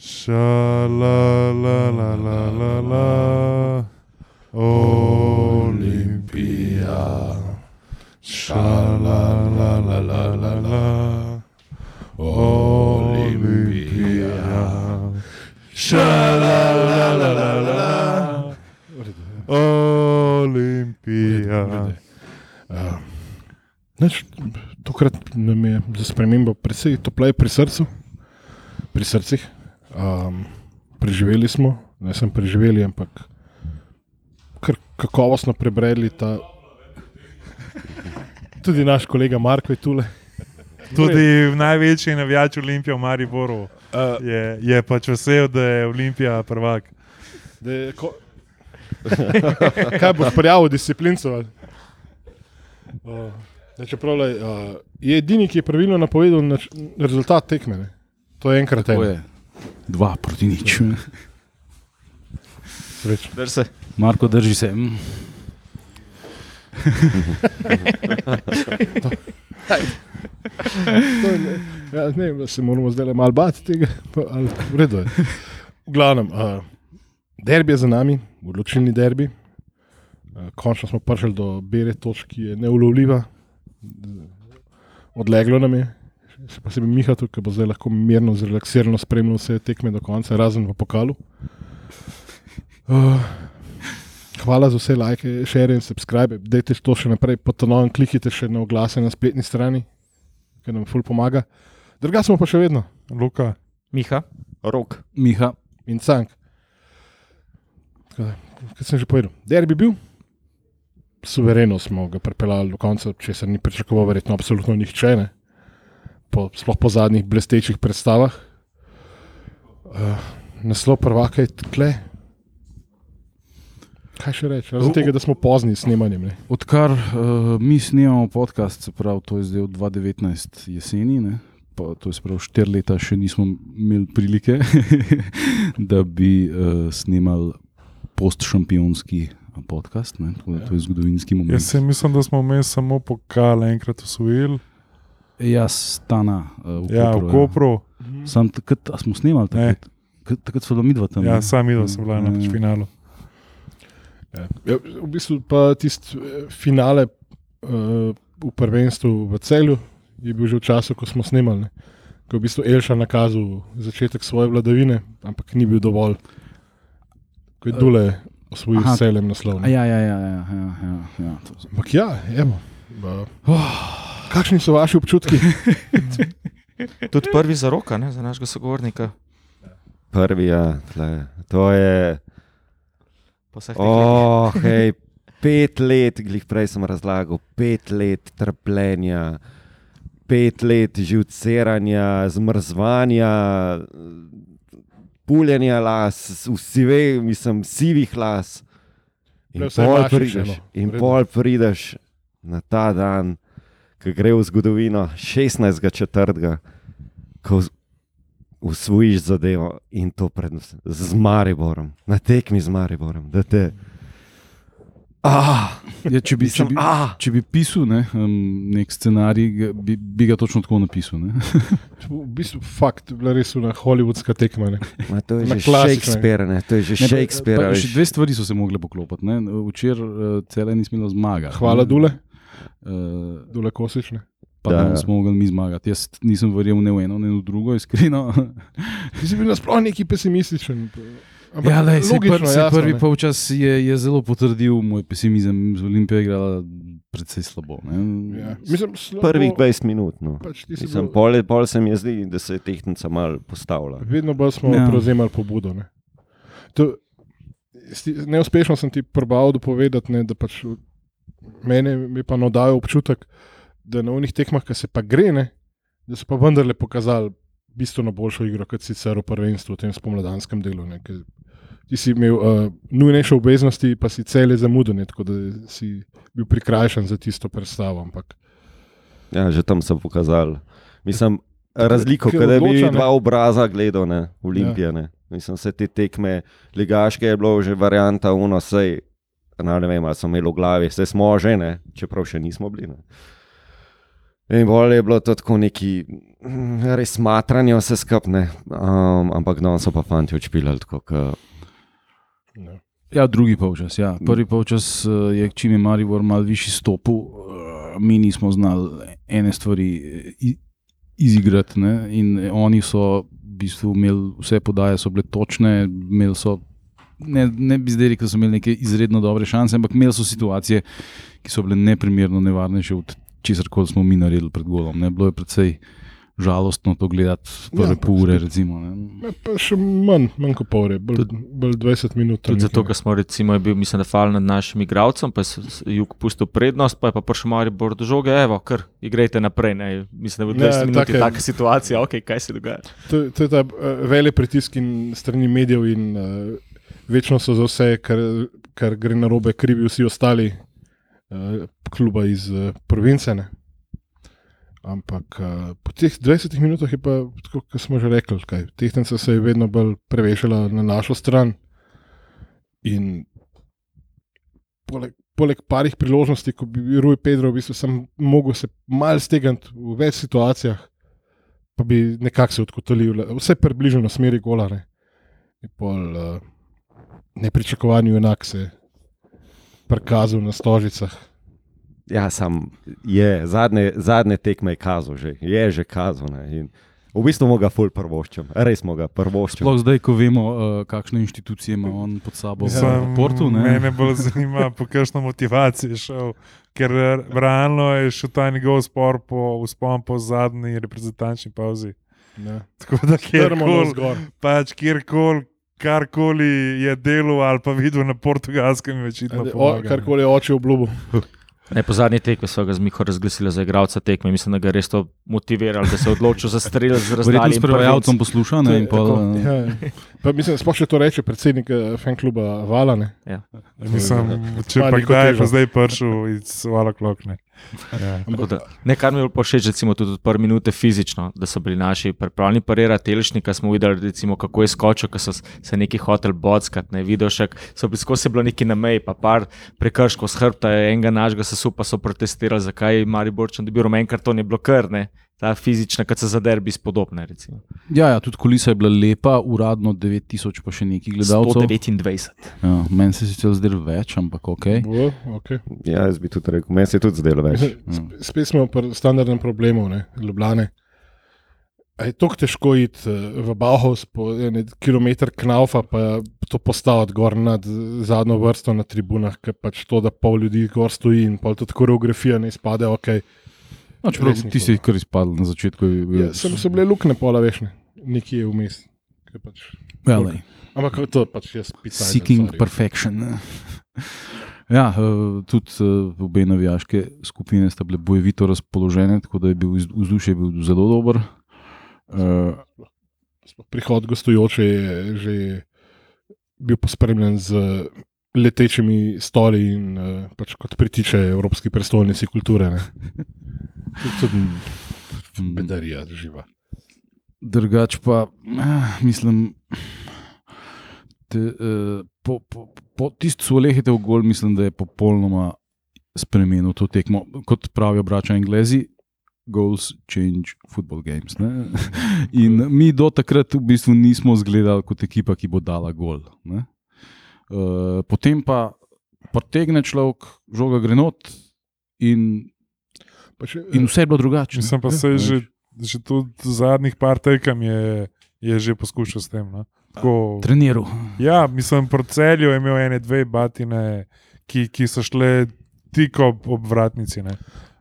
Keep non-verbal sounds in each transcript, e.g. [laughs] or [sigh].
Sha la la la la la. Olimpija. Sha la la la la la. Olimpija. Sha la la la la la. Olimpija. Nač, tokrat nam je za spremembo precej topleje pri srcu, pri srcih. Um, preživeli smo, ne sem preživeli, ampak kar kakovostno prebredli ta. Tudi naš kolega Marko je tule. Tudi največji navijač Olimpije v Mariboru Uh, je, je pač vesel, da je Olimpija prvak. da je ko... [laughs] Kaj boš prijavil, disciplinco? ali? Uh, čeprav, lej, uh, je edini, ki je pravilno napovedal nač, rezultat tekme. Ne? To je enkrat eno. Dva proti nič. Srečno. Drž se. Marko, drži se. Mm. Ne- Ja, ne vem, da se moramo zdaj le malo bati tega, ali v redu je. V glavnem, uh, derbi je za nami, odločilni derbi. Uh, končno smo prišli do bere točke, ki je neulovljiva. Odleglo nam je, še posebej Miha, ki bo zdaj lahko mirno, zrelaksirano spremljal vse tekme do konca, razen v pokalu. Uh, hvala za vse like, share in subscribe. Dajte to še naprej, potonovno klikite še na oglase na spletni strani, ker nam ful pomaga. Druga smo pa še vedno Luka, Miha, rok. Miha, in cank. Kot sem že povedal, derbi bil, suvereno smo ga pripeljali do konca, če se ni pričakoval, verjetno absolutno nihče. Ne? Po, sploh po zadnjih blestečih predstavah. Uh, naslov prvaka je tle. Kaj še reči? Razen tega, da smo pozni s snemanjem. Ne? odkar uh, mi snemamo podcast, se pravi, to je zdaj od 2019 jeseni, ne? pa to je se pravi štiri leta, še nismo imeli prilike, [laughs] da bi uh, snemali post-šampionski podcast. Ne? To, je- to je zgodovinski moment. jaz mislim, da smo vmes samo pokal enkrat usvojili. Jaz, stana uh, v Ja, v Kopru. Kopru. Sam takrat, a smo snemali Ne. takrat. Takrat- Takrat so bili midva tam. Ja, ne? sam videl sem bila na pač Ja. finalu. Ja. Ja, v bistvu pa tisti eh, finale uh, v prvenstvu v celju je bil že v času, ko smo snemali. ne. Ko je v bistvu Elša nakazal začetek svoje vladavine, ampak ni bil dovolj. Ko je Dule osvojil Aha. celem naslov. Ne. Ja, ja, ja, ja, ja, ja, ja. Ampak ja, evo. Uh, kakšni so vaši občutki? [laughs] Tudi prvi za roka, ne, za našega sogovornika. Prvi, ja, tle. to je. Oh, [laughs] hej, pet let, glih prej sem razlagal, pet let trpljenja, pet let živceranja, zmrzvanja, puljenja las, vsi ve, mislim, sivih las. In pol prideš, in pol prideš na ta dan, ki gre v zgodovino, 16. četrtega, ko usvojiš zadevo in to pred z Mariborom, na tekmi z Mariborom. da Te, ah, Ja, če, bi, če, mislim, bi, ah, če bi pisal ne, um, nek scenarij, bi, bi ga točno tako napisal. Ne? [laughs] V bistvu fakt, bila res una hollywoodska tekma. Ne. ma, to je Na že. Shakespeare, ne, to je že Ne, pa- Shakespeare. pa. Še dve stvari so se mogle poklopiti. ne. Včeraj uh, cele ni smelo zmagati. Hvala, ne. Dule, Uh, Dule Kosične. pa Da, ja. smo mogli mi zmagati. Jaz nisem verjel ne v eno, ne v drugo, iskreno. Ti si bil nasploh neki pesimističen. Ampak ja, lej, logično, pr, jasno, prvi polčas je, je zelo potrdil moj pesimizem. Z Olimpijo je igrala precej slabo. Ne. Ja. Mislim, slabo, Prvih 20 minut. No. Pač si Mislim, bil- pol, pol se mi je zdi, da se je tehnika malo postavila. Vedno bolj smo ja. Prevzemali pobudo. Ne. To, neuspešno sem ti probal dopovedati, ne, da pač mene mi pa nadajo občutek, da na unih tekmah, ki se pa gre, ne, da so pa vendarle pokazali bistveno boljšo igro kot sicer v prvenstvu, v tem spomladanskem delu. Ne, ti si imel uh, nujnejše obveznosti, pa si cele zamudene, tako da si bil prikrajšan za tisto predstavo. Ampak Ja, že tam so pokazali. Mislim, razliko, da bi dva obraza gledal, ne, Olimpije. Ne. Mislim, vse te tekme, ligaške je bilo že varianta, uno, sej, ne vem, ali smo imeli v glavi, vse smo že, ne, čeprav še nismo bili. Ne. In bolj je bilo to tako neki mm, res matranje vse skupne, um, ampak no, so pa fanti. Ka, Ja, drugi polčas. Ja. Prvi polčas eh, je, čim je Maribor mal višji stopil, eh, mi nismo znali ene stvari eh, izigrati. Ne? In oni so v bistvu imeli vse podaje, so bile točne, imeli so. Ne, ne bi zdaj rekel, da so imeli neke izredno dobre šanse, ampak imeli so situacije, ki so bile neprimerno nevarnejše od česar koli smo mi naredili pred golom. Ne? Bilo je precej žalostno to gledati, prve Ja, pol ure. Recimo, ne. Pa še manj, manj kot pol ure, bolj, Tudi- bolj 20 minut. Tudi zato, ker smo recimo, je bil, mislim, da fal nad našim igralcem, pa je jug pustil prednost, pa je pa prišel Maribor do žoge, evo, kar igrajte naprej. Ne. Mislim, da v 20 Ja, minutah take- taka situacija, ok, kaj se dogaja. To, to je ta uh, velik pritisk in strani medijev, in uh, večno so za vse, kar, kar gre na robe, krivi vsi ostali uh, kluba iz uh, province. Ne? Ampak uh, po teh 20 minutah je pa, tako, kot smo že rekli, kaj, tehnica se je vedno bolj prevešala na našo stran. In poleg, poleg parih priložnosti, ko bi bil Rui Pedro, v bistvu sem mogel se mal stegniti v več situacijah, pa bi nekako se odkotolil, vse približno na smeri golare. In pol uh, nepričakovani enak se je prikazal na stožicah. ja, sam je, zadnje, zadnje tekme je kazal, že, je že kazal. Ne, in v bistvu smo ga ful prvoščem, res smo ga prvoščem. Sploh zdaj, ko vemo, uh, kakšne inštitucije ima on pod sabo v Sam, Portu. Ne? Mene bolj zanima, po kakšno motivacijo je šel. Ker eh, realno je šel ta njegov spor po, vzpon po zadnji reprezentančni pauzi. Ne. Tako da kjerkoli, pač kjerkoli, karkoli je delal ali pa videl na portugalskem, je večino O, pomagal. Karkoli je oče obljubil. [laughs] Ne, po zadnji tekmi so ga z Miho razglasili za igralca tekme. Mislim, da ga je res to motiviralo, da se je odločil za strel z [laughs] Verjetno razdaljem. s prevajalcem posluša. Ne, je in pol, tako, eh, ja. Pa Mislim, sploh še to reče predsednik eh, fankluba Vala. Ne? Mislim, če pa kdaj je pa zdaj prišel iz Vala Klokne. Ja. Da, ne, kar mi je bilo pa všeč, recimo tudi od prve minute fizično, da so bili naši pripravljeni parirati, telešnika smo videli, recimo, kako je skočil, ko so se neki hotel bockat, ne videl še, so bili skozi bilo neki na meji, pa par prekrškov s hrbta, enega našega sesu pa so protestirali, zakaj je Mariborčan dobil rumen karton, je bilo kar ne. Ta fizična, kot se za derbi spodobne. Recimo. Ja, ja, tudi kulisa je bila lepa, uradno 9000, pa še nekaj gledalcev. 129. Ja, meni se je sicer zdelo več, ampak ok. Bo, okay. Ja, jaz bi tudi rekel, meni se je tudi zdelo več. [laughs] Sp- Spet smo pri standardnem problemu, ne, Ljubljane. A je tako težko iti eh, v Bauhaus po en kilometr knaufa, pa to postaviti gor nad zadnjo vrsto na tribunah, ker pač to, da pol ljudi gor stoji in pol tudi koreografija ne izpade, ok. No, čeprav ti si kar izpadel na začetku. je bil- Ja, sem so bile lukne pola vešne, nekje vmes. Pač, Ja, lej. ampak to pač jaz pisam. Seeking perfection. ne. [laughs] Ja, eh, tudi eh, obe navijaške skupine sta bile bojevito razpoložene, tako da je bil vzdušje bil zelo dober. Eh, Prihod gostujoče je že bil pospremljen z letečimi stoli in uh, pač kot pritiče Evropski prestolnici kulture. bedarija živa. Drugač pa, ah, mislim, te, eh, po, po, po tisti solehite v gol, mislim, da je popolnoma spremenil to tekmo. Kot pravijo braća Anglezi, goals change football games. Ne? In mi do takrat v bistvu nismo izgledali kot ekipa, ki bo dala gol. ne. Eh, potem pa potegne človek, žoga gre not in, Pač, in vse je bilo drugače. ne. Mislim pa se že, že tudi zadnjih par tekem je, je že poskušal s tem. No. Tako, Treniral. ja, mislim, po celju je imel ene dve batine, ki, ki so šle tik ob, ob vratnici. Ne.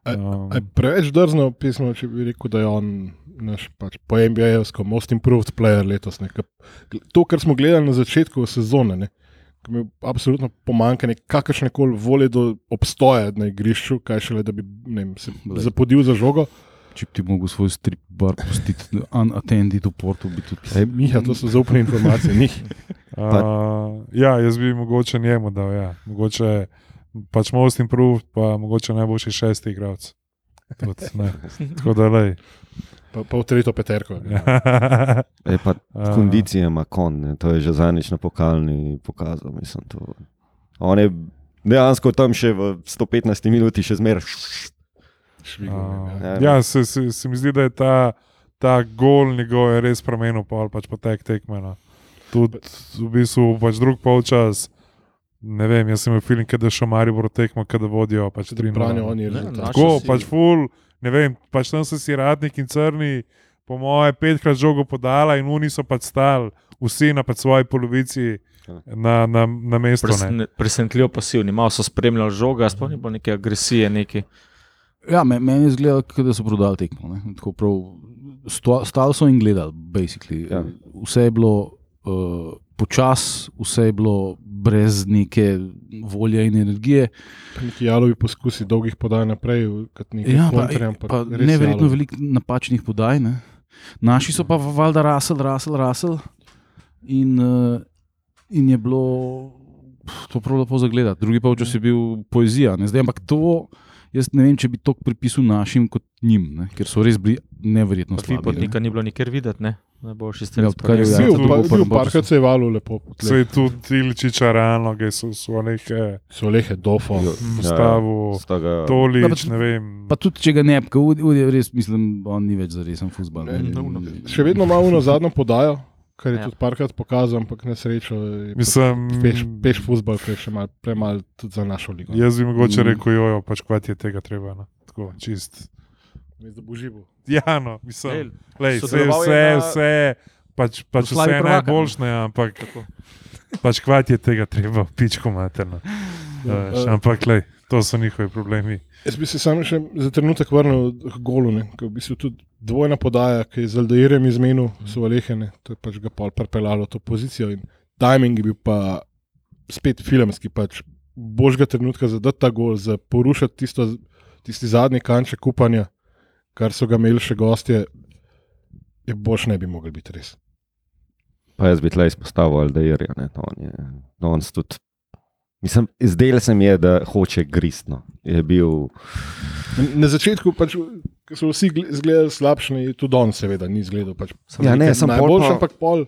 Um, A je preveč drzno pismo, če bi rekel, da je on naš pač, po NBA-jevsko most improved player letos. Ne. To, kar smo gledali na začetku sezone, ne, ki mi absolutno pomankanje kakršne koli volje do obstoja na igrišču, kaj šele, da bi ne vem, se Glej. zapodil za žogo. Če bi ti mogel svoj strip bar pustiti, unattended v portu, bi tudi Ej, Miha, to so zaupne informacije. Njih. Uh, [laughs] ja, jaz bi mogoče njemu dal. Ja. Mogoče pač most improved, pa mogoče najboljši šesti igralec. [laughs] Tako da lej. Pa, pa v tretjo peterko. Ja. [laughs] E, pa kondicije ima kon, ne, to je že zadnjič na pokalni pokazal. Mislim, to. On je dejansko tam še v 115 minuti še zmeraj. Ja. Ja, se, se, se mi zdi, da je ta, ta gol njegov je res spremenil, pa pač potek tekme. No. Tudi v bistvu pač drug polčas. Ne vem, jaz sem imel film, da še Maribor tekmo, da vodijo pač tri Branijo nula. oni Ne, rezultat. naši Tako, pač ful, ne vem, pač tam so si radnik in crni, po moje, petkrat žogo podala in oni so pač stali, vsi na pač svoji polovici na, na, na mestu. ne. Presen- Presenetljivo pasivni, malo so spremljali žoga, sploh ni bilo neke agresije. Neki. Ja, me- meni je zgledalo, kot da so prodali tekmo. prav, sto- Stali so in gledali, basically. Ja. Vse je bilo uh, počasi, vse je bilo brez neke volje in energije. Neki jalovi poskusi dolgih podaj naprej, kot neki Ja, pa, kontri, ampak pa neverjetno jalovi. veliko napačnih podaj. Ne? Naši so pa valjda rasel, rasel, rasel. In, uh, in je bilo to prav lepo za gledati. Drugi pa včasih je bil poezija. Ne? Zdaj, ampak to, jaz ne vem, če bi to pripisal našim kot njim, ne? ker so res bili neverjetno slabi. ne. Potnika ni bilo nikjer videti, ne? Najboljši Ja, strelec. je Ja, Bil, to pa, bo bil prvo parkrat se je valil lepo. Se je tudi Iličiča realno, ki so, so neke So lehe dofo. Ja, postavil, z tega- Tolič, Ja, pa- ne vem. Pa tudi, če ga ne, ker je res, mislim, on ni več za resen futbol. Ne, ne, Še vedno imamo na zadnjo podajo, kar je Ja. tudi parkrat pokazal, ampak na srečo je Mislim, peš, peš futbol, ki je še mal, premal tudi za našo ligo. Jaz bi mogoče Mm. rekel, jojo, pač kvat je tega treba. No. Tako, čist. Mislim, da bo živo. Ja, no, mislim, Lej, vse, je vse, vse, pač, pač vse prvaka. najboljše, ampak pač kvat je tega treba, pičko materno. Ja, eh, Ampak, lej, to so njihovi problemi. Jaz bi se samo še za trenutek vrnil k golu, ne, ki je v bistvu tudi dvojna podaja, ki je z Aldeirem izmenil svoje lehene, to je pač ga pol prepeljalo to pozicijo in timing je bil pa spet filmski, pač božga trenutka za dati ta gol, za porušiti tisto, tisti zadnji kanček upanja, kar so ga imeli še gostje, je boš ne bi mogel biti res. Pa jaz bi tle izpostavil Aldeirja. ne, to on je- danes tudi- Mislim, zdelo se mi je, da hoče gristno. Je bil, Na začetku, pač, ko so vsi gle- izgledali slabše, tudi on, seveda, ni izgledal. Pač, Ja, ne, sem najboljši, pa- ampak pol,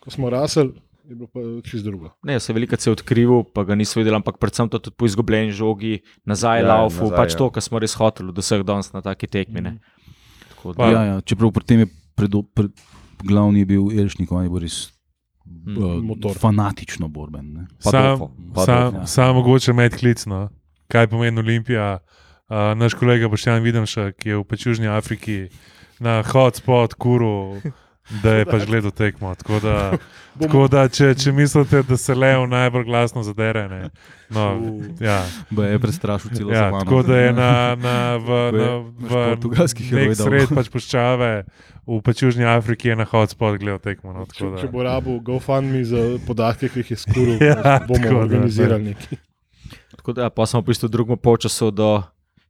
ko smo rasli, je bilo pa čist drugo. Ne, se veliko se je odkril, pa ga niso videli, ampak predvsem to tudi po izgubljeni žogi, nazaj, Ja, ja, laufu, nazaj, pač ja. to, kar smo res hoteli, da vseh danes na taki tekmi. da- Pa- Ja, ja, čeprav pri tem je predo, pred, glavni je bil Elšnik, on je bil res Mm. uh, Motor. fanatično borben. Ne. Pa Sam, Dofo, sam, Dofo. sam mogoče med klicno, kaj pomeni Olimpija. Uh, naš kolega Boštjan Videmša, ki je v Južni Afriki na hotspot kuru, da je pač gledal tekmo. Tako da, tako da če, če mislite, da se lev najbolj glasno zadere, ne. No, ja, je prestrašil celo ja, savano. tako da je na, na, v, na, v portugalski heroj nek dal. sred pač puščave, v pač Južni Afriki je na hotspot gledal tekmo. No, Če, tako da- če bo rabo GoFundMe za podatke, ki jih je skuril, [laughs] Ja, bomo organizirali nekaj. Tako da, ja, pa smo v bistvu v drugem polčasu do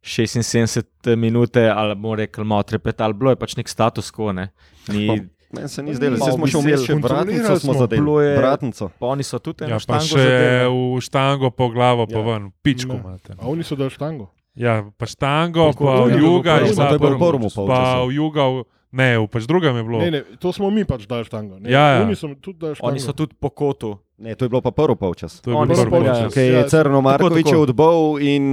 76 minute, ali bomo rekli, malo trepetali, bilo je pač nek status quo. Ne? Ni, meni se ni zdelo, Pa da smo še vmes še kontrolirali vratnico, smo zadeli. Je- Vratnico. pa oni so tudi Ja, eno pa štango še zadeli. v štango po glavo, pa Ja. ven, pičko Ne. imate. A oni so dal štango. Ja, pa štango, Koliko pa je v juga, je v prvem pa polčasu. v juga, ne, v pač drugem je bilo. Ne, ne, to smo mi pač dali štango. Ne, Ja, ja. Oni so tudi dali štango. Oni so tudi po kotu. Ne, to je bilo pa prvo polčas. To je Oni bilo so prvo polčas. Ker je Ja, Crno Markovič tako. odbol in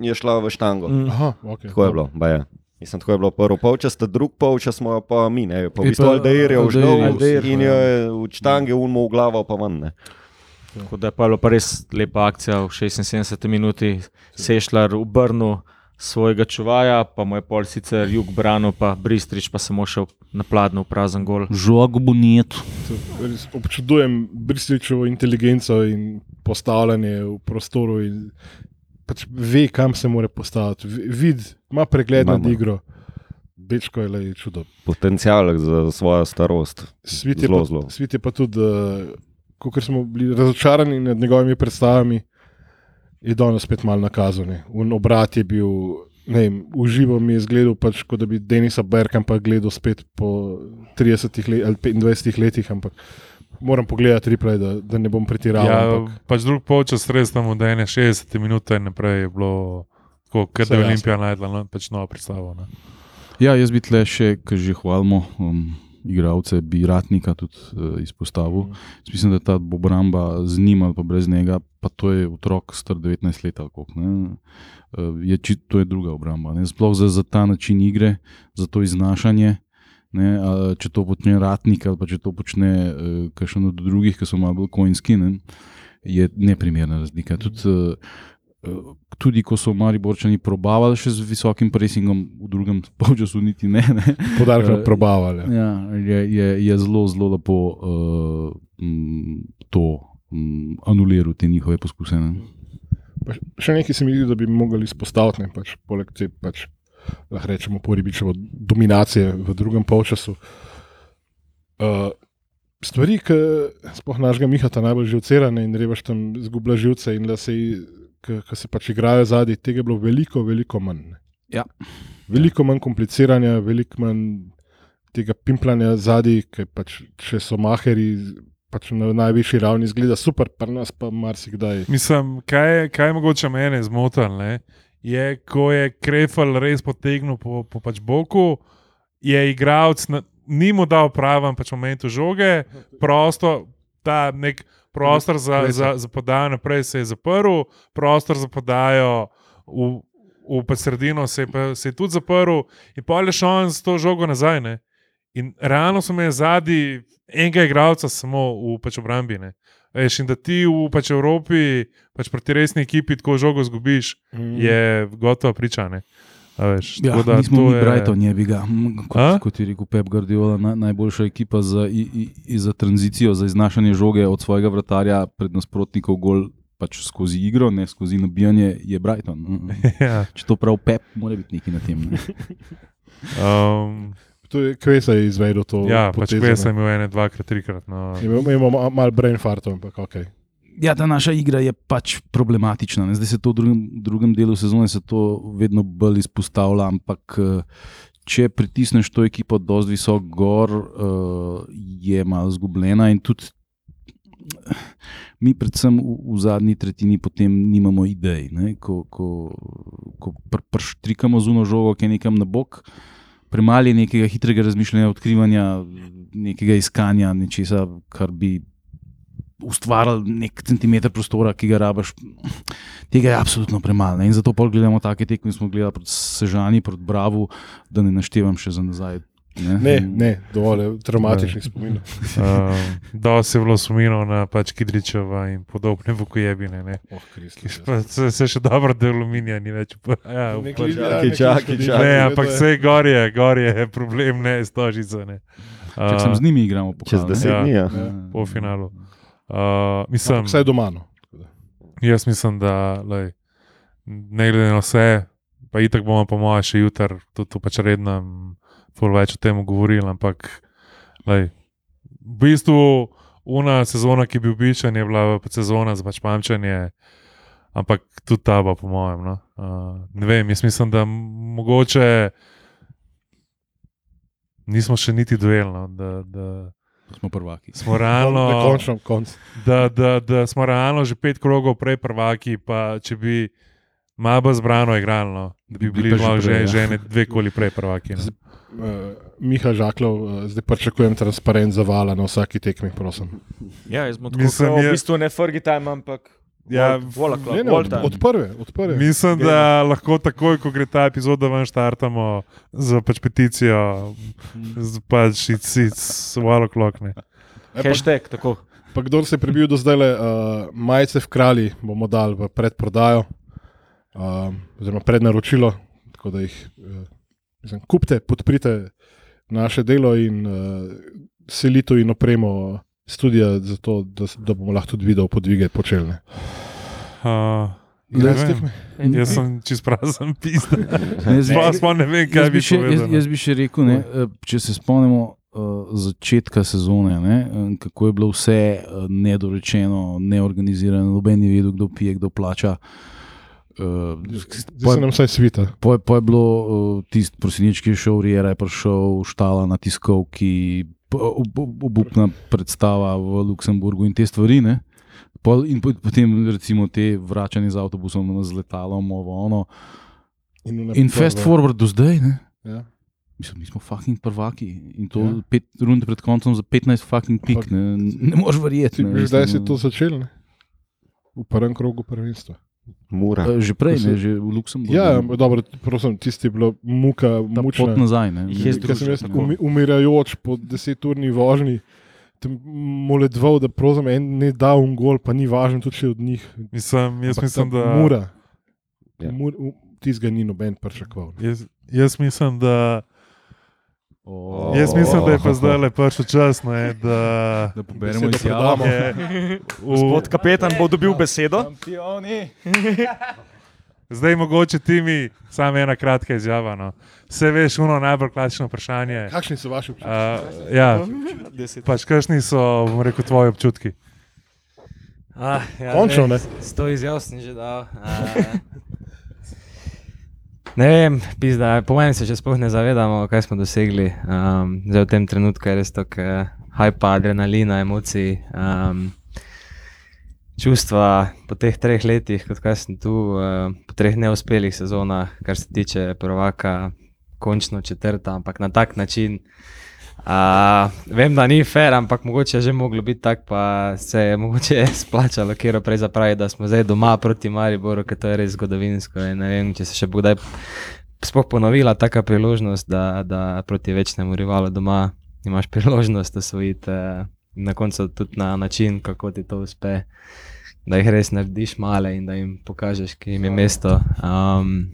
je šla v štango. Mm. Aha, okay. Tako je bilo, baje. Mislim, tako je bilo prvo polčas, ta drug polčas smo jo pa mi, ne, pa v Je bistvu pa Aldeir je Aldeir užgal je Aldeir, in ja. je v štange unmo v glavo pa ven. Ne. Tako da je pa bila pa res lepa akcija v 76 minuti, Sešljar obrnil svojega čuvaja, pa mu je pol sicer jug branil, pa Bristrič pa samo šel na pladno v prazen gol. Žog bo niet. Občudujem Brističevo inteligenco in postavljanje v prostoru. In pač ve, kam se mora postaviti. V- Vid, ima pregled nad Ima, ima. igro. Bečko je le čudo. Potencial za svojo starost. Svit je, Zelo, pa, zelo. svit je pa tudi, uh, ko smo bili razočarani nad njegovimi predstavami, je danes spet malo nakazane. Obrat je bil, ne vem, uživo mi je zgledal, pač, kot da bi Denisa Berkampa gledal spet po 30 let, ali 25 letih, ampak moram pogledati replay, da, da ne bom pretiraval. Ja, ampak, pač drug polčas res tam od 61 minut in naprej je bilo tako, Saj je. Olimpija najdla no, pač novo predstavo. Ne. Ja, jaz bi tle še, ki že hvalimo, um, igralce, bi Ratnika tudi uh, izpostavil. Jaz Mislim, da ta obramba z njim ali pa brez njega, pa to je otrok star 19 let. ali ne. Uh, je, či- to je druga obramba. Ne. Sploh za, za ta način igre, za to iznašanje. Ne, a, če to počne Ratnik ali pa če to počne uh, kakšen od drugih, ki so malo bolj konjski, ne, je neprimerna razlika. Tudi, uh, uh, tudi ko so Mariborčani probavali še z visokim presingom, v drugem [laughs] polčasu niti ne. ne. Podarek Eh, probavali. Ja, je, je, je zelo, zelo lepo uh, to m, anuliral, te njihove poskuse. Ne. Pa še nekaj se mi zdi, da bi mogli izpostaviti, ne, pač, poleg te, pač, lahko rečemo, poribičevo dominacije v drugem polčasu. Uh, stvari, ki spoh našega Mihata najbolj živcerane in rebaš tam zgublja živce in da se, ki se pač igrajo zadnji, tega je bilo veliko, veliko manj. Ja. Veliko manj kompliciranja, veliko manj tega pimplanja zadnji, ki pač, če so maheri. Pač na najvišji ravni zgleda super, pa nas pa marsikdaj. Mislim, kaj, kaj je mogoče mene zmotil, ne, je, ko je Krefel res potegnil po, po pač boku, je igralec ni mu dal praven pač momentu žoge, prosto, ta nek prostor za, za, za podajo naprej se je zaprl, prostor za podajo v, v pač sredino se je, pa, se je tudi zaprl, in pa je šel z to žogo nazaj. Ne. In realno so me zadnji enega igralca samo v pač obrambi. Ne. Veš, in da ti v pač Evropi, pač proti resni ekipi, tako žogo zgubiš, Mm. je gotovo pričane. Veš, Ja, tako da nismo mi je- Brighton, je bi ga. M, A? Kot, kot je rekel Pep Guardiola, na, najboljša ekipa za, i, i, za tranzicijo, za iznašanje žoge od svojega vratarja pred nasprotnikov gol. Pač skozi igro, ne skozi nabijanje, je Brighton. [laughs] Ja, Če to prav Pep, mora biti nekaj na tem. Ne? [laughs] um, To je Kvesa je izvedel to. ja pač potezo, prej ne. sem imel ene, dvakrat, trikrat. No. Imamo, malo brain fartov, ampak ok. Ja, ta naša igra je pač problematična. Ne? Zdaj se to v drugem, drugem delu sezone se vedno bolj izpostavlja, ampak eh, če pritisneš to ekipo dosti visok gor, uh, je malo zgubljena in tudi eh, mi, predvsem v, v zadnji tretjini, potem nimamo idej. Ne? Ko, ko, ko pr, prštrikamo zuno žogo, ki je nekam na bok. Premalo je nekega hitrega razmišljanja, odkrivanja, nekega iskanja, nečesa, kar bi ustvarili nek centimeter prostora, ki ga rabiš. Tega je absolutno premalo. ne. In zato pol gledamo take tekme, smo gledali proti Sežani, proti Bravu, da ne naštevam še za nazaj. Ne, ne, dovolj je traumatičnih spominov. [laughs] Um, Dosti je bilo suminov na pač Kidričeva in podobne vukojebine. Ne. Oh, Kristus. pa Se, se še dobro del aluminija ni več. upo- [laughs] Ja, ja, Čakaj, čakaj, čakaj. ne, ampak vse gor je, gor je problem, ne stožice. Ne. Če sem z njimi igramo po Čez deset Ja. dni. Ja. po finalu. Uh, mislim, Ampak Vse je doma. No. Jaz mislim, da lej, ne glede na vse, pa itak bomo, po mojem, še jutri tudi v pač rednem, ful več o tem govorili. Ampak, lej, v bistvu, una sezona, ki bi običajno je bila pač sezona za pač pamčanje, ampak tudi ta bo, po mojem. No? Uh, ne vem, jaz mislim, da mogoče nismo še niti duelno. Da, da Smo prvaki. smo realno. Končno, konc. da, da, da smo realno že pet krogov prej prvaki, pa če bi malo bolj zbrano igrali, no, da bi Bi bili že prej, ja. že ene dve koli prej prvaki. Uh, Miha Žaklov, uh, zdaj pričakujem transparent za vala na vsaki tekmi, prosim. Ja, jaz tako, je- v bistvu ne Fergie time, ampak Ja, vola, Ne, ne, od, od prve, od prve. Mislim, da lahko takoj, ko gre ta epizoda ven, štartamo za pač peticijo, z pač it's, wall o'clock. Ne. E, pa, Hashtag, tako. pa kdo se je prebil do zdaj, uh, majice v kralji bomo dali v predprodajo, uh, oziroma prednaročilo, tako da jih uh, mislim, kupite, podprite naše delo in uh, selitev in opremo studia, zato da, s- da bomo lahko tudi video podvige počeli. Uh, jaz sem čist prazen pisa. [laughs] Jaz bi- Sploh ne vem, kaj Jaz bi še, jaz, povedal. no. jaz bi še rekel, ne, eh, če se spomnimo uh, začetka sezone, ne, eh, kako je bilo vse uh, nedorečeno, neorganizirano, noben ni vedel, kdo pije, kdo plača. Uh, Zdaj se nam vsaj svita. Po, po je bilo uh, tisti prosilnič, ki je šel, Rijera je prišel, štala na tiskovki, obupna predstava v Luksemburgu in te stvari. Ne? Pol, in po- potem, recimo, te vračanje z avtobusom, z letalom, ovo, ono. In, In fast forward do zdaj. Ne? Ja. Mislim, mi smo fucking prvaki in to Ja. pet runde pred koncem za 15 fucking pik. Ne, ne moreš verjeti. Zdaj si mislim, to začel, ne? v prvem krogu prvenstva. Mura. eh, Že prej, si- ne, že v Luksemburgu. Ja, ampak dobro, prosim, tisti je bila muka, Ta pot mučna. nazaj. Ne, Ker sem jaz umirajoč po deseturni vožnji, tam moledval, da prosim, en ne da un gol, pa ni važno, tudi če od njih. Mislim, jaz Ampak mislim, da. Mura. Ja. Mur, tistega ni noben pričakoval. Jaz, jaz mislim, da. O, Jaz mislim, da je pa Oh. zdaj le prišel čas, ne, da. Da poberemo predamo. Je, [laughs] Gospod kapetan bo dobil besedo. Šampioni. [laughs] zdaj mogoče ti mi, samo ena kratka izjava. No. Vse veš, uno najbolj klasično vprašanje. Kakšni so vaši občutki? Uh, ja, pač kakšni so, bom rekel, tvoji občutki? Ah, ja, Končno, ne. S to izjavo sem že dal. Uh, ne vem, pizda, po mojem se še sploh ne zavedamo, kaj smo dosegli. Um, zdaj v tem trenutku je res tako uh, hajpa, adrenalina, emocij. Um, Čustva po teh treh letih, kot kaj sem tu, uh, po treh neuspelih sezonah, kar se tiče prvaka, končno četrta, ampak na tak način. Uh, vem, da ni fair, ampak mogoče je že moglo biti tako, pa se je mogoče [laughs] splačalo, ker prej zapravi, da smo zdaj doma proti Mariboru, ker to je res zgodovinsko. in Ne vem, če se še bo kdaj sploh ponovila taka priložnost, da, da proti večnemu rivalu doma imaš priložnost osvojiti uh, na koncu tudi na način, kako ti to uspe. Da jih res narediš male in da jim pokažeš, ki jim je mesto. Um,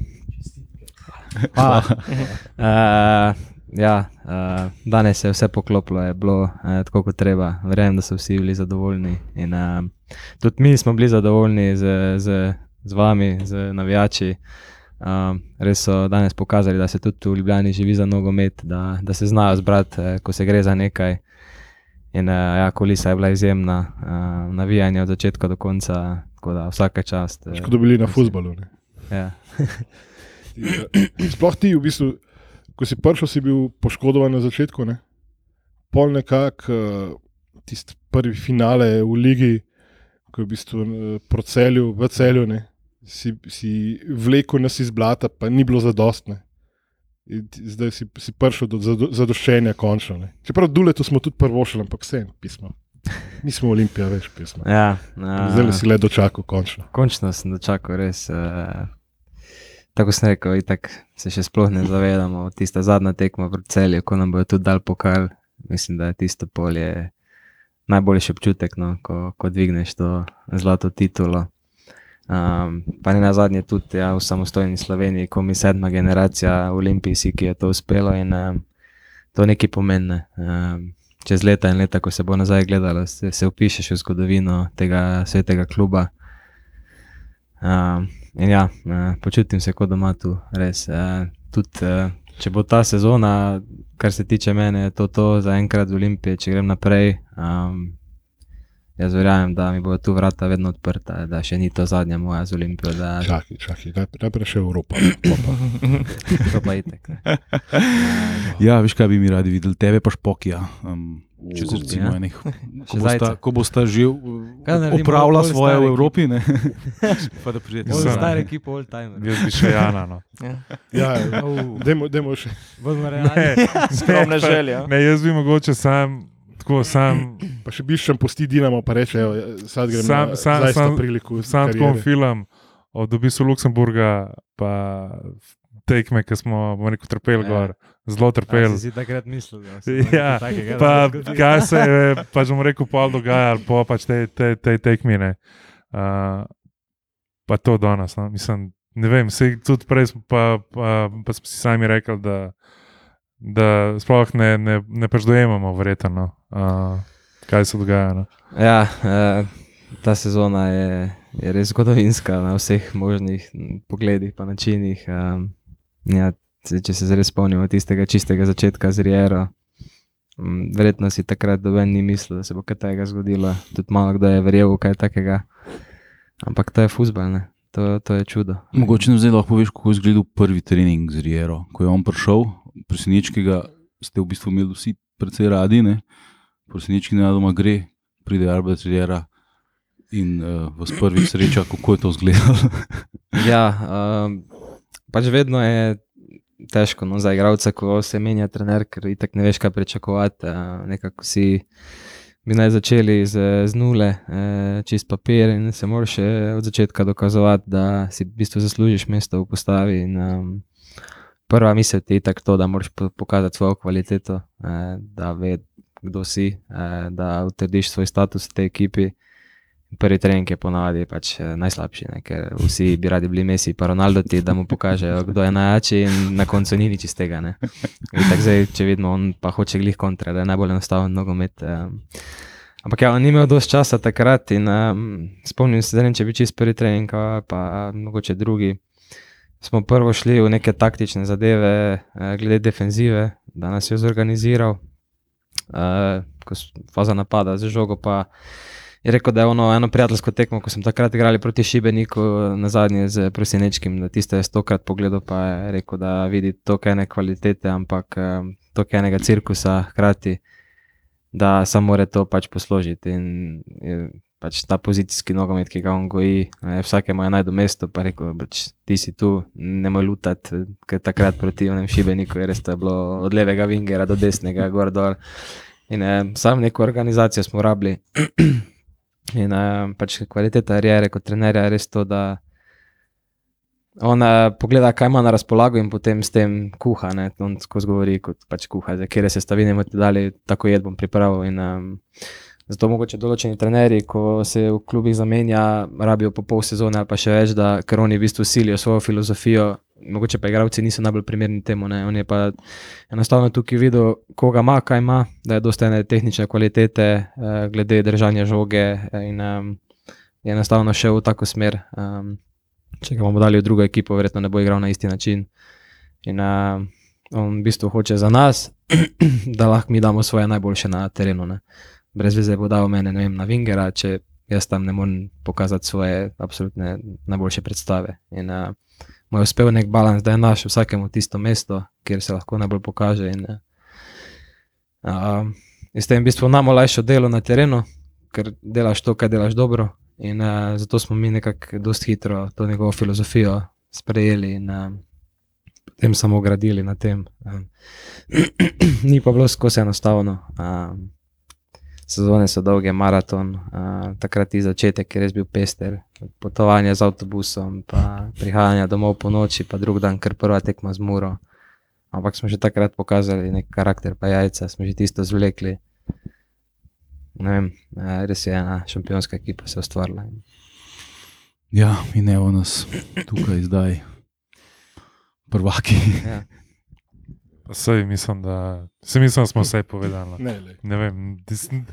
hvala. Uh, [laughs] ja, uh, danes se je vse poklopilo, je bilo uh, tako kot treba. Verjamem, da so vsi bili zadovoljni. In, uh, tudi mi smo bili zadovoljni z, z, z vami, z navijači. Um, res so danes pokazali, da se tudi v Ljubljani živi za nogomet, da, da se znajo zbrati, uh, ko se gre za nekaj. In uh, ja, kulisa je bila izjemna, uh, navijanje od začetka do konca, tako da vsaka čast. Uh, Kot da bili na futbalu. ne. ja. Sploh ti, v bistvu, ko si prišel, si bil poškodovan na začetku. Ne? Pol nekako uh, tisti prvi finale v ligi, ko je v bistvu uh, celju, v celju, ne? si, si vlekel nas iz blata, pa ni bilo zadostne. Zdaj si, si prišel do zado, zadoščenja, končno. Ne? Čeprav dule to smo tudi prvo šli, ampak vse pismo. Mi smo Olimpija, veš, pismo. Ja, uh, Zdaj si le dočakal, končno. Končno sem dočakal res. Uh, tako sem rekel, itak se še sploh ne zavedamo. Tista zadnja tekma v celju, ko nam bojo tudi dal pokal. Mislim, da je tisto polje najboljši občutek, no, ko, ko dvigneš to zlato titulo. Um, pa ne na zadnje tudi ja, v samostojni Sloveniji, ko mi sedma generacija olimpijci, ki je to uspelo in um, to nekaj pomeni. Um, čez leta in leta, ko se bo nazaj gledalo, se, se upišeš v zgodovino tega svetega kluba. Um, ja, uh, počutim se kot doma tu, res. Uh, tudi, uh, če bo ta sezona, kar se tiče mene, to, to za enkrat z Olimpije, če grem naprej. Um, Jaz verjamem, da mi bodo tu vrata vedno odprta, da še ni to zadnja moja z Olimpijo, da Čakaj, čakaj, najprej, najprej še Evropa. to pa itek. ne. Ja, veš, kaj bi mi radi videli, tebe pa špokija. Um, če se Uh, recimo ja. enih, [laughs] ko Še bosta, zajce. ko bosta že Kaj naredimo, upravila bolj svoje v Evropi, ne? [laughs] pa da pridete Bolj Bolj Mislim- star ekipa, old timer. Jaz bi še Jana. No. Ja, [laughs] dajmo, dajmo še. Bomo realni. Skromne želje. Ne, jaz bi mogoče sam, tako sam, Pa še biščem posti Dinamo, pa reče, evo, sad gremo Sam- na sam- sam- priliku. sam tako film od obisku Luksemburga, pa tekme, ki smo, rekel, trpeli Ja. gor, zelo trpeli. si takrat mislil, da se [laughs] Ja, Pa kaj se je, pač bomo rekel, pol dogajalo po pač tej te, te tekmine. Uh, pa to danes. No. Mislim, ne vem, se tudi prej pa, pa, pa smo si sami rekli, da, da sploh ne, ne, ne pač dojemamo, verjetno, no, uh, kaj se dogaja. No. Ja, uh, ta sezona je, je res zgodovinska na vseh možnih pogledih in načinih. Um, ja, če se res spomnimo tistega čistega začetka z Riero. m, Verjetno si takrat doben ni mislil, da se bo kaj takega zgodilo. Tudi malo kdo je verjel v kaj takega. Ampak to je fusbal, ne? To, to je čudo. Mogoče nam zdaj lahko poveš, kako je izgledal prvi trening z Riero. Ko je on prišel, presenečki ga ste v bistvu imeli vsi precej radi, ne? presenečki na doma gre, pride Riera in uh, vas prvič sreča, kako je to izgledalo. [laughs] Ja, um, pač vedno je težko no, za igralca, ko se menja trener, ker itak ne veš, kaj pričakovati. Uh, nekako si bi naj začeli z, z nule, uh, čist papir in se moraš od začetka dokazovati, da si v bistvu zaslužiš mesto v postavi. In, um, prva misel ti je tako, to, da moraš po- pokazati svojo kvaliteto, uh, da ve, kdo si, uh, da utrdiš svoj status v tej ekipi. Prvi trening je ponavadi pač eh, najslabši, ne? ker vsi bi radi bili Messi, pa Ronaldo ti, da mu pokažejo, kdo je najjači, in na koncu ni nič iz tega. zdaj, če vidimo, on pa hoče glih kontra, da je najbolj enostaven nogomet. Um, ampak ja, ni imel dosti časa takrat in um, spomnim se, da ne če bi čist prvi trening, pa a, mogoče drugi. Smo prvo šli v neke taktične zadeve, eh, glede defenzive, da nas je zorganiziral, eh, ko faza napada z žogo pa je rekel, da je ono eno prijateljsko tekmo, ko sem takrat igrali proti Šibeniku, na zadnje z Prosinečkim, da tiste je stokrat pogledal, pa je rekel, da vidi toliko ene kvalitete, ampak eh, toliko enega cirkusa hkrati, da samo more to pač posložiti. In je pač ta pozicijski nogomet, ki ga on goji, eh, vsakemu je najdu mesto, pa rekel, pač ti si tu, ne moj lutati, ker takrat [laughs] proti onem Šibeniku je res to bilo od levega vingera do desnega, gor dol. In eh, sam neko organizacijo smo rabili. [clears throat] In uh, pač kvaliteta Rijere kot trenerja je res to, da on uh, pogleda, kaj ima na razpolago in potem s tem kuha. Ne? On skozi govori, kot pač kuha, za kje se stavine mu ti dali, tako jed bom pripravil. In, um, zato mogoče določeni trenerji, ko se v klubih zamenja, rabijo po pol sezone ali pa še več, da ker oni v bistvu silijo svojo filozofijo. Mogoče pa igravci niso najbolj primerni temu. Ne? On je pa enostavno tukaj videl, koga ima, kaj ima, da je dosta ene tehnične kvalitete, eh, glede držanja žoge. eh, In um, je enostavno šel v tako smer. Um, če ga bomo dali v drugo ekipo, verjetno ne bo igral na isti način. In uh, on v bistvu hoče za nas, [clears throat] da lahko mi damo svoje najboljše na terenu. Ne? Brez veze bo dal mene ne vem, na Vingera, če jaz tam ne morem pokazati svoje absolutne najboljše predstave. In, uh, mu je uspel nek balans, da je naš vsakemu tisto mesto, kjer se lahko najbolj pokaže. In, uh, in s tem v bistvu nam olajša delo na terenu, ker delaš to, kar delaš dobro. In uh, zato smo mi nekako dosti hitro to njegovo filozofijo sprejeli in uh, potem samo gradili na tem. Um, [clears throat] ni pa bilo skozi enostavno. Um, Sezone so dolge, maraton, uh, takrat ti začetek je res bil pester, potovanje z avtobusom, pa prihajanje domov po noči, pa drug dan, ker prva tekma z muro. Ampak smo že takrat pokazali nek karakter, pa jajca, smo že tisto zvlekli. Ne vem, eh, res je ena šampionska ekipa se ustvarila. Ja, in evo nas tukaj zdaj, prvaki. Ja. Sej, mislim, da, se mislim, da smo vse povedali. no. Ne, lej. Ne vem, dis, ne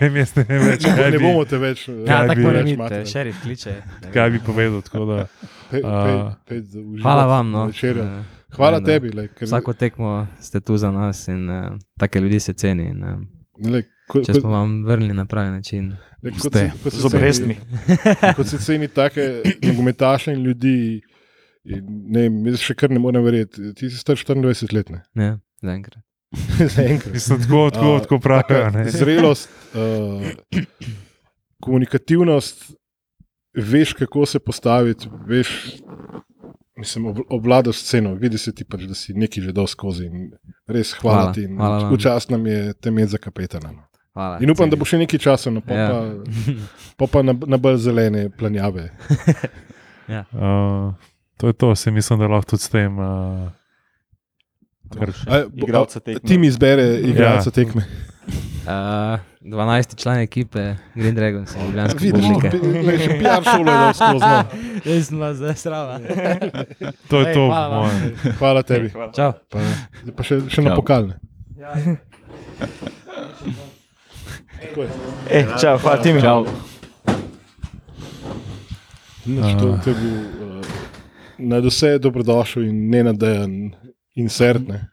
vem, jaz ne vem več, ne, kaj ne bi, bomo te več. Ja, Kaj tako biti, matrali. šerif kliče. ne kaj bi povedal. tako Da, Pe- A. pe- pet za uživat Hvala vam. No. večerjo. Eh, Hvala da tebi. Lej, ker, Vsako tekmo ste tu za nas in uh, take ljudi se ceni. In, uh, lej, ko, če smo vam vrnili na pravi način. lej, kot ste. se- kot se Z obrestmi. ceni- Kot se ceni take nogometaše in ljudi. In, ne, jaz še kar ne morem verjeti. Ti si star 24 let. ne. Ja, zaenkrat. [laughs] Zaenkrat. mislim, tako, tako, A, tako pravijo. taka ne. Zrelost, uh, [clears throat] komunikativnost, veš, kako se postaviti, veš, mislim, ob, obvladaš sceno, vidi se ti pač, da si nekaj že dal skozi. Res hvala, Hvala, ti. Včasih nam je te imeti za kapetana. no. Hvala, In upam, da cenim. bo še nekaj časa, no, pa, Ja. pa, pa, pa na, na bolj zelene planjave. [laughs] Uh, to je to, se mislim, da lahko tudi s tem. Uh, kar, A, bo- Igralca tekme. Tim izbere igralca Ja. tekme. Uh, 12. član ekipe Green Dragons, Ljubljanske Vidiš, publike. pi- še PR šolo je skozi. no. [laughs] Jaz sem vas zdaj srava. [laughs] to je Ej, to, hvala moje. Hvala tebi. Čau. Pa, pa še, še na Čau. pokalne. Tako je. Eh, čau, hvala ti mi. Čau. Nič, to, to je bil uh, na vse dobrodošel in ne nadejan insert. Ne.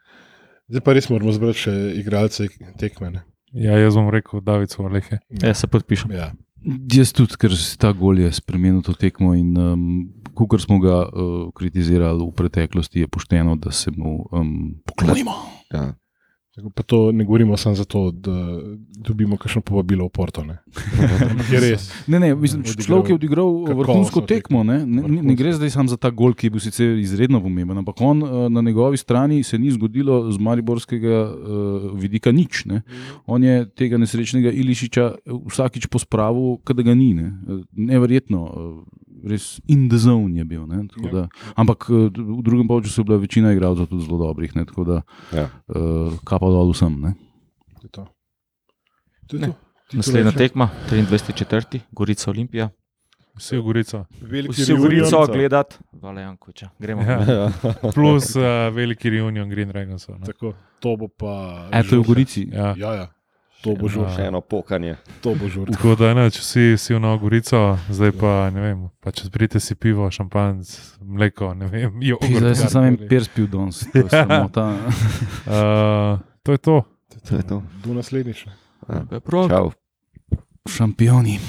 Zdaj pa res moramo zbrati še igralce tekme. Ne. Ja, jaz bom rekel, David Svalehe. Ja, se podpišem. Ja. Jaz tudi, ker si ta gol je spremenil to tekmo in um, ko smo ga uh, kritizirali v preteklosti, je pošteno, da se mu um, poklonimo. Ja. Pa to ne govorimo samo zato, da dobimo kakšno povabilo v Porto. Ne. [laughs] Je res. Ne, ne, mislim, človek je odigral vrhunsko tekmo. Ne, ne, ne, gre zdaj samo za ta gol, ki je bil sicer izredno pomemben, ampak on, eh, na njegovi strani se ni zgodilo z mariborskega uh, vidika nič. Ne. On je tega nesrečnega Ilišiča vsakič pospravil, kadar ga ni. Ne. Eh, Neverjetno, eh, res in the zone je bil. Ne, tako Ja. da, ampak eh, v drugem polčasu je bila večina igralcev tudi zelo dobrih. Ne, tako da Ja. uh, kapa dol vsem. Ne. To je to. To je Ne. to. Ti to Naslednja reče? tekma, 23.4. Gorica Olimpija. Vse. Veliki Vsi. Gorico gledati, Vala Jankoviča. Gremo. Ja. Plus uh, veliki reunion Green Dragons. Tako, to bo pa. E, to je v. Gorici. Ja. Ja, ja. To bo Še žur. Še eno pokanje. To bo žur. Tako da ne, če si, si v Novo Gorico, zdaj pa ne vem, pa če pridete si pivo, šampanc, mleko, ne vem, [laughs] jogurt. Zdaj sem samo en pers pil danes. to je sramota. Uh, [laughs] to je to. To je to. Do naslednjič. Ja. Prav. Šampioni.